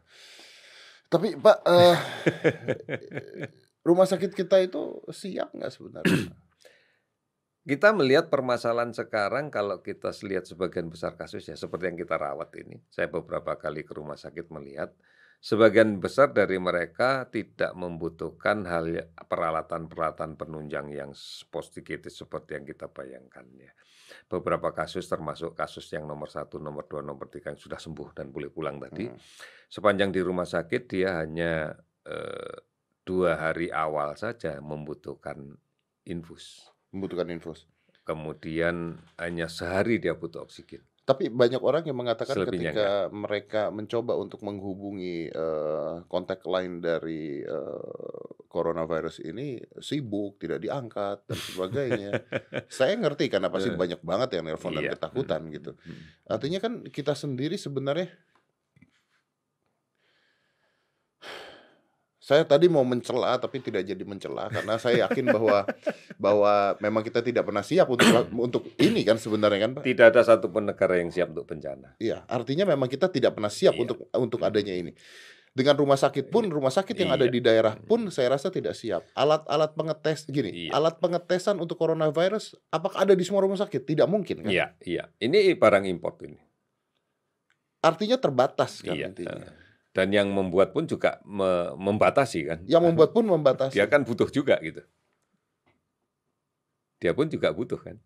Tapi Pak, eh, rumah sakit kita itu siap nggak sebenarnya? Kita melihat permasalahan sekarang kalau kita lihat sebagian besar kasus ya seperti yang kita rawat ini. Saya beberapa kali ke rumah sakit melihat Sebagian besar dari mereka tidak membutuhkan hal ya- peralatan-peralatan penunjang yang sophisticated seperti yang kita bayangkan ya. Beberapa kasus termasuk kasus yang nomor satu, nomor dua, nomor tiga yang sudah sembuh dan boleh pulang tadi. Hmm. Sepanjang di rumah sakit dia hanya eh, dua hari awal saja membutuhkan infus. Membutuhkan infus. Kemudian hanya sehari dia butuh oksigen. Tapi banyak orang yang mengatakan Selebihnya ketika mereka mencoba untuk menghubungi eh, kontak lain dari eh, coronavirus ini sibuk, tidak diangkat dan sebagainya. Saya ngerti karena pasti Eh. banyak banget yang nelpon dan Iya. ketakutan Mm, gitu. mm, mm. Artinya kan kita sendiri sebenarnya saya tadi mau mencela tapi tidak jadi mencela karena saya yakin bahwa bahwa memang kita tidak pernah siap untuk untuk ini kan sebenarnya kan Pak. Tidak ada satupun negara yang siap untuk bencana. Iya, artinya memang kita tidak pernah siap Iya. untuk untuk adanya ini. Dengan rumah sakit pun, rumah sakit yang ada Iya. di daerah pun saya rasa tidak siap. Alat-alat pengetes gini, Iya. alat pengetesan untuk coronavirus apakah ada di semua rumah sakit? Tidak mungkin kan? Iya, iya. Ini barang import ini. Artinya terbatas kan Iya. intinya. Dan yang membuat pun juga me- membatasi kan. Yang membuat pun membatasi. Dia kan butuh juga gitu. Dia pun juga butuh kan.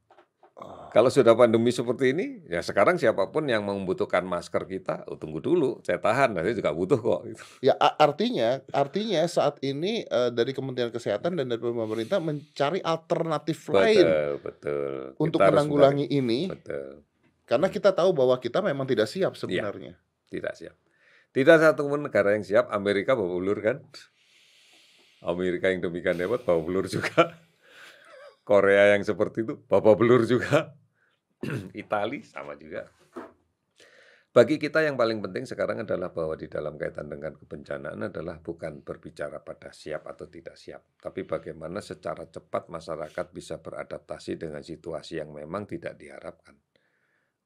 Oh, Kalau sudah pandemi seperti ini, ya sekarang siapa pun yang membutuhkan masker kita, oh, tunggu dulu, saya tahan, saya juga butuh kok. Gitu. Ya artinya artinya saat ini eh, dari Kementerian Kesehatan dan dari pemerintah mencari alternatif lain Betul, betul. untuk Kita menanggulangi ini Betul, karena kita tahu bahwa kita memang tidak siap Iya. sebenarnya. tidak siap. Tidak satu pun negara yang siap. Amerika bawa ulur kan? Amerika yang demikian hebat bawa belur juga. Korea yang seperti itu bawa belur juga. Itali sama juga. Bagi kita yang paling penting sekarang adalah bahwa di dalam kaitan dengan kebencanaan adalah bukan berbicara pada siap atau tidak siap, tapi bagaimana secara cepat masyarakat bisa beradaptasi dengan situasi yang memang tidak diharapkan.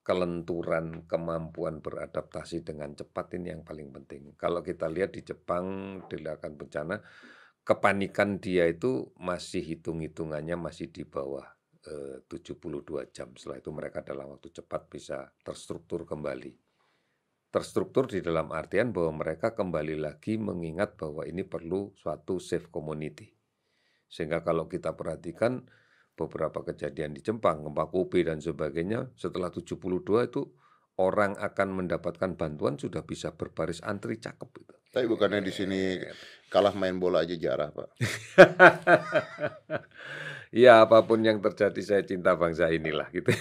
Kelenturan kemampuan beradaptasi dengan cepat ini yang paling penting. Kalau kita lihat di Jepang dilakukan bencana, kepanikan dia itu masih hitung-hitungannya masih di bawah eh, 72 jam. Setelah itu mereka dalam waktu cepat bisa terstruktur kembali. Terstruktur di dalam artian bahwa mereka kembali lagi mengingat bahwa ini perlu suatu safe community. Sehingga kalau kita perhatikan beberapa kejadian di Jepang, gempa Kobe dan sebagainya, setelah 72 itu orang akan mendapatkan bantuan sudah bisa berbaris antri cakep itu. Tapi bukannya di sini kalah main bola aja jarah, Pak. Ya apa pun yang terjadi saya cinta bangsa inilah gitu.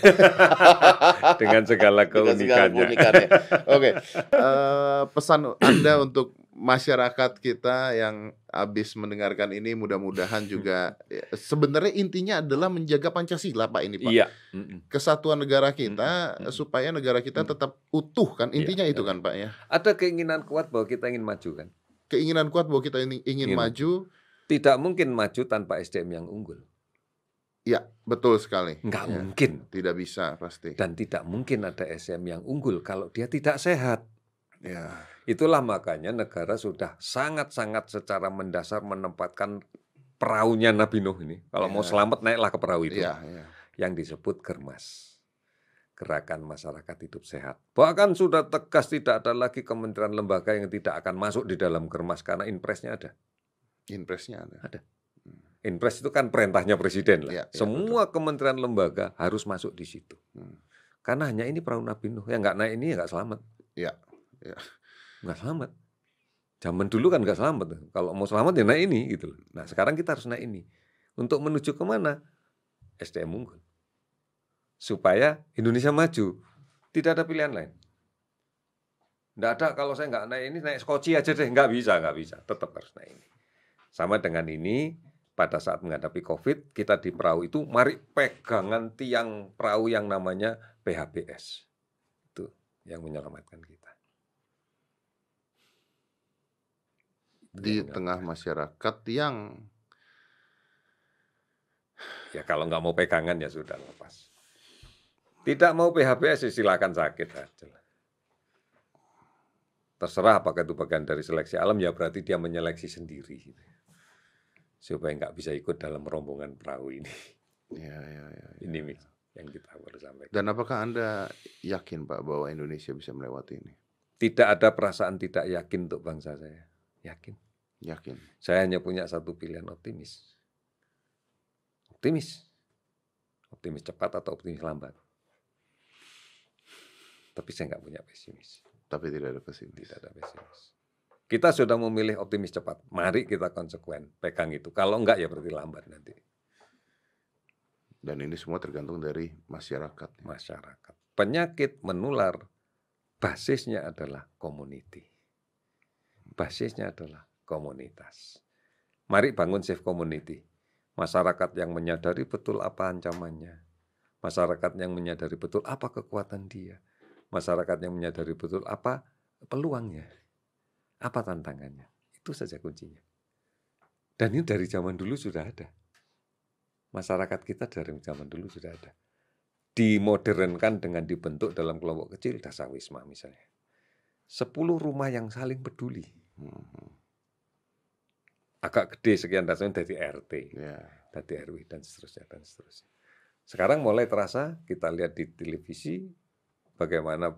Dengan segala Dengan segala keunikannya. Oke, eh, pesan Anda untuk masyarakat kita yang habis mendengarkan ini mudah-mudahan juga ya, sebenarnya intinya adalah menjaga Pancasila, Pak ini, Pak. Iya. Kesatuan negara kita supaya negara kita tetap utuh kan. Intinya Iya, itu iya. kan, Pak ya. Ada keinginan kuat bahwa kita ingin maju kan. Keinginan kuat bahwa kita ini ingin Ingin. maju, Tidak mungkin maju tanpa SDM yang unggul. ya betul sekali. Nggak Ya, mungkin. Tidak bisa pasti. Dan tidak mungkin ada SDM yang unggul kalau dia tidak sehat. Ya. Itulah makanya negara sudah sangat-sangat secara mendasar menempatkan perahunya Nabi Nuh ini. Kalau mau Iya. selamat naiklah ke perahu itu. Iya, iya. yang disebut Germas. Gerakan Masyarakat Hidup Sehat. Bahkan sudah tegas tidak ada lagi kementerian lembaga yang tidak akan masuk di dalam Germas karena impresnya ada. Impresnya ada. Impres itu kan perintahnya presiden lah. Iya, iya, Semua kementerian lembaga harus masuk di situ. Hmm. Karena hanya ini perahu Nabi Nuh. Yang nggak naik ini ya nggak selamat. Iya, iya. Nggak selamat. Zaman dulu kan nggak selamat. Kalau mau selamat ya naik ini gitu. Nah sekarang kita harus naik ini. Untuk menuju ke mana? SDM unggul. Supaya Indonesia maju. Tidak ada pilihan lain. Nggak ada kalau saya nggak naik ini naik skoci aja deh. Nggak bisa, nggak bisa. Tetap harus naik ini. Sama dengan ini, pada saat menghadapi COVID, kita di perahu itu mari pegangan tiang perahu yang namanya PHBS. Itu yang menyelamatkan kita. Di Yang tengah masyarakat yang Ya kalau nggak mau pegangan ya sudah lepas. Tidak mau PHBS ya silakan sakit aja. lah. Terserah apakah itu bagian dari seleksi alam ya berarti dia menyeleksi sendiri. gitu. Supaya nggak bisa ikut dalam rombongan perahu ini. ya, ya, ya, ya. Ini Mik, yang kita harus sampaikan. Dan apakah Anda yakin Pak bahwa Indonesia bisa melewati ini? Tidak ada perasaan tidak yakin untuk bangsa saya. Yakin. Yakin. Saya hanya punya satu pilihan optimis. Optimis. Optimis cepat atau optimis lambat. Tapi saya nggak punya pesimis. Tapi tidak ada pesimis. Tidak ada pesimis. Kita sudah memilih optimis cepat. Mari kita konsekuen. Pegang itu. Kalau enggak ya berarti lambat nanti. Dan ini semua tergantung dari masyarakat. Masyarakat. Penyakit menular basisnya adalah community. Basisnya adalah komunitas. Mari bangun safe community. Masyarakat yang menyadari betul apa ancamannya. Masyarakat yang menyadari betul apa kekuatan dia. Masyarakat yang menyadari betul apa peluangnya. Apa tantangannya? Itu saja kuncinya. Dan ini dari zaman dulu sudah ada. Masyarakat kita dari zaman dulu sudah ada. Dimodernkan dengan dibentuk dalam kelompok kecil dasawisma misalnya. Sepuluh rumah yang saling peduli. Hmm. Agak gede sekian dasarnya dari RT, Ya. dari RW dan seterusnya dan seterusnya. Sekarang mulai terasa kita lihat di televisi bagaimana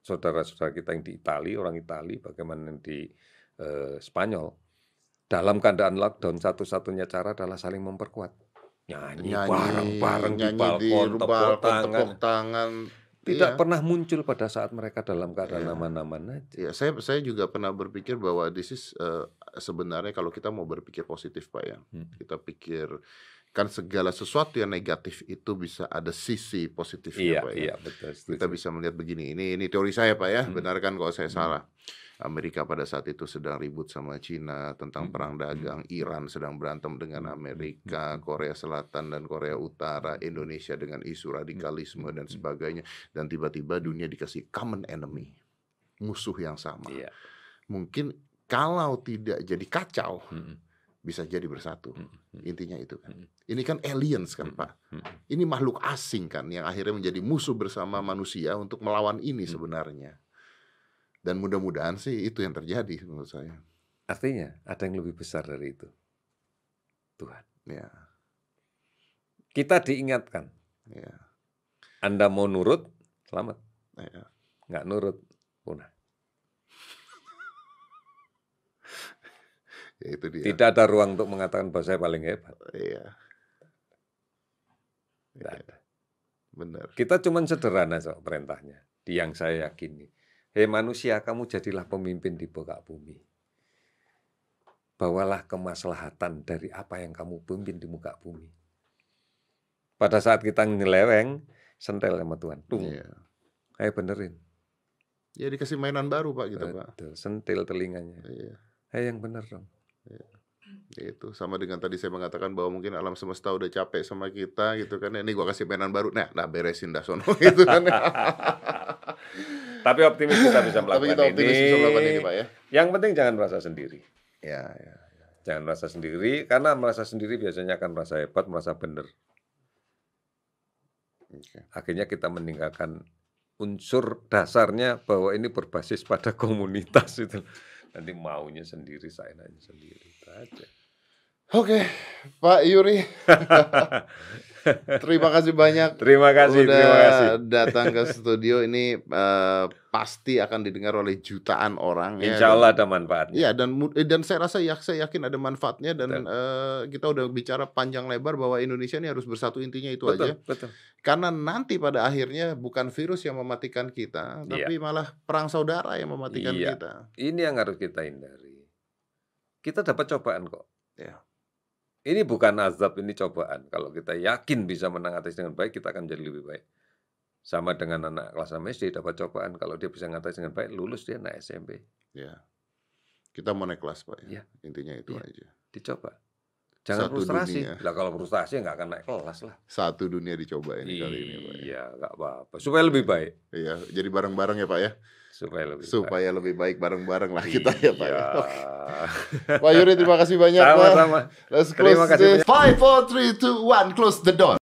saudara-saudara kita yang di Italia, orang Italia, bagaimana yang di eh, Spanyol. Dalam keadaan lockdown, satu-satunya cara adalah saling memperkuat. Nyanyi, bareng-bareng di nyanyi di balkon, tepuk balkon, tangan. tepuk tangan. Tidak Iya. pernah muncul pada saat mereka dalam keadaan Iya. aman-aman aja. Ya, saya saya juga pernah berpikir bahwa this is eh, sebenarnya kalau kita mau berpikir positif Pak ya. Hmm. Kita pikir kan segala sesuatu yang negatif itu bisa ada sisi positifnya Iya, Pak ya. iya betul. Kita bisa melihat begini. Ini ini teori saya Pak ya. Hmm. Benarkan kalau saya Hmm. salah. Amerika pada saat itu sedang ribut sama Cina tentang Hmm. perang dagang. Iran sedang berantem dengan Hmm. Amerika, Hmm. Korea Selatan dan Korea Utara, Indonesia dengan isu radikalisme dan Hmm. sebagainya. Dan tiba-tiba dunia dikasih common enemy, musuh yang sama. Iya. Mungkin kalau tidak jadi kacau, Hmm. bisa jadi bersatu. Hmm. Hmm. Intinya itu kan. Hmm. Ini kan aliens kan Hmm. Pak. Hmm. Ini makhluk asing kan yang akhirnya menjadi musuh bersama manusia untuk melawan ini Hmm. sebenarnya. Dan mudah-mudahan sih itu yang terjadi menurut saya. Artinya ada yang lebih besar dari itu. Tuhan. Ya, Kita diingatkan. ya, Anda mau nurut, selamat. ya. Nggak nurut, punah. Ya, itu dia. Tidak ada ruang untuk mengatakan bahwa saya paling hebat. Iya. Tidak Iya, ada. benar. Kita cuma sederhana soal perintahnya. Di yang saya yakini. Hei manusia, kamu jadilah pemimpin di muka bumi. Bawalah kemaslahatan dari apa yang kamu pimpin di muka bumi. Pada saat kita nyeleweng, sentel sama Tuhan. Tung, Iya. ayo benerin. Ya dikasih mainan baru Pak gitu Pak. Betul, sentil telinganya. Iya. Ayo yang bener dong. Ya itu sama dengan tadi saya mengatakan bahwa mungkin alam semesta udah capek sama kita gitu kan. Ini gua kasih mainan baru. Nah, nah beresin dah sono gitu kan. Tapi optimis kita bisa melakukan Tapi kita optimis ini. bisa melakukan ini Pak ya. Yang penting jangan merasa sendiri. Ya, ya. Jangan merasa sendiri, karena merasa sendiri biasanya akan merasa hebat, merasa benar. Oke. Akhirnya kita meninggalkan unsur dasarnya bahwa ini berbasis pada komunitas itu. Nanti maunya sendiri, saya sendiri. Itu aja. Oke, Pak Yuri. terima kasih banyak Terima kasih, udah terima kasih. datang ke studio ini eh, pasti akan didengar oleh jutaan orang ya. Insya Allah ada manfaatnya. Iya dan eh, dan saya rasa ya saya yakin ada manfaatnya dan Betul. eh, kita udah bicara panjang lebar bahwa Indonesia ini harus bersatu intinya itu aja. betul, betul. Karena nanti pada akhirnya bukan virus yang mematikan kita, Iya. tapi malah perang saudara yang mematikan Iya. kita. Ini yang harus kita hindari. Kita dapat cobaan kok. Ya. Ini bukan azab, ini cobaan. Kalau kita yakin bisa mengatasi dengan baik, kita akan jadi lebih baik. Sama dengan anak kelas 6 SD dapat cobaan. Kalau dia bisa mengatasi dengan baik, lulus dia naik SMP. Ya. Kita mau naik kelas, Pak ya. Iya. Intinya itu Iya. aja. Dicoba. Jangan Satu frustrasi. dunia. Lah kalau frustrasi nggak akan naik kelas lah. Satu dunia dicoba ini kali ini, Pak. ya. Iya, nggak apa-apa. Supaya lebih baik. Iya, jadi bareng-bareng ya, Pak ya. Supaya lebih Supaya lebih baik bareng-bareng lah baik. kita ya, Pak ya. Iya. Oke. Pak Yuri terima kasih banyak. Sama-sama. Let's Terima close kasih this. Five, four, three, two, one. Close the door.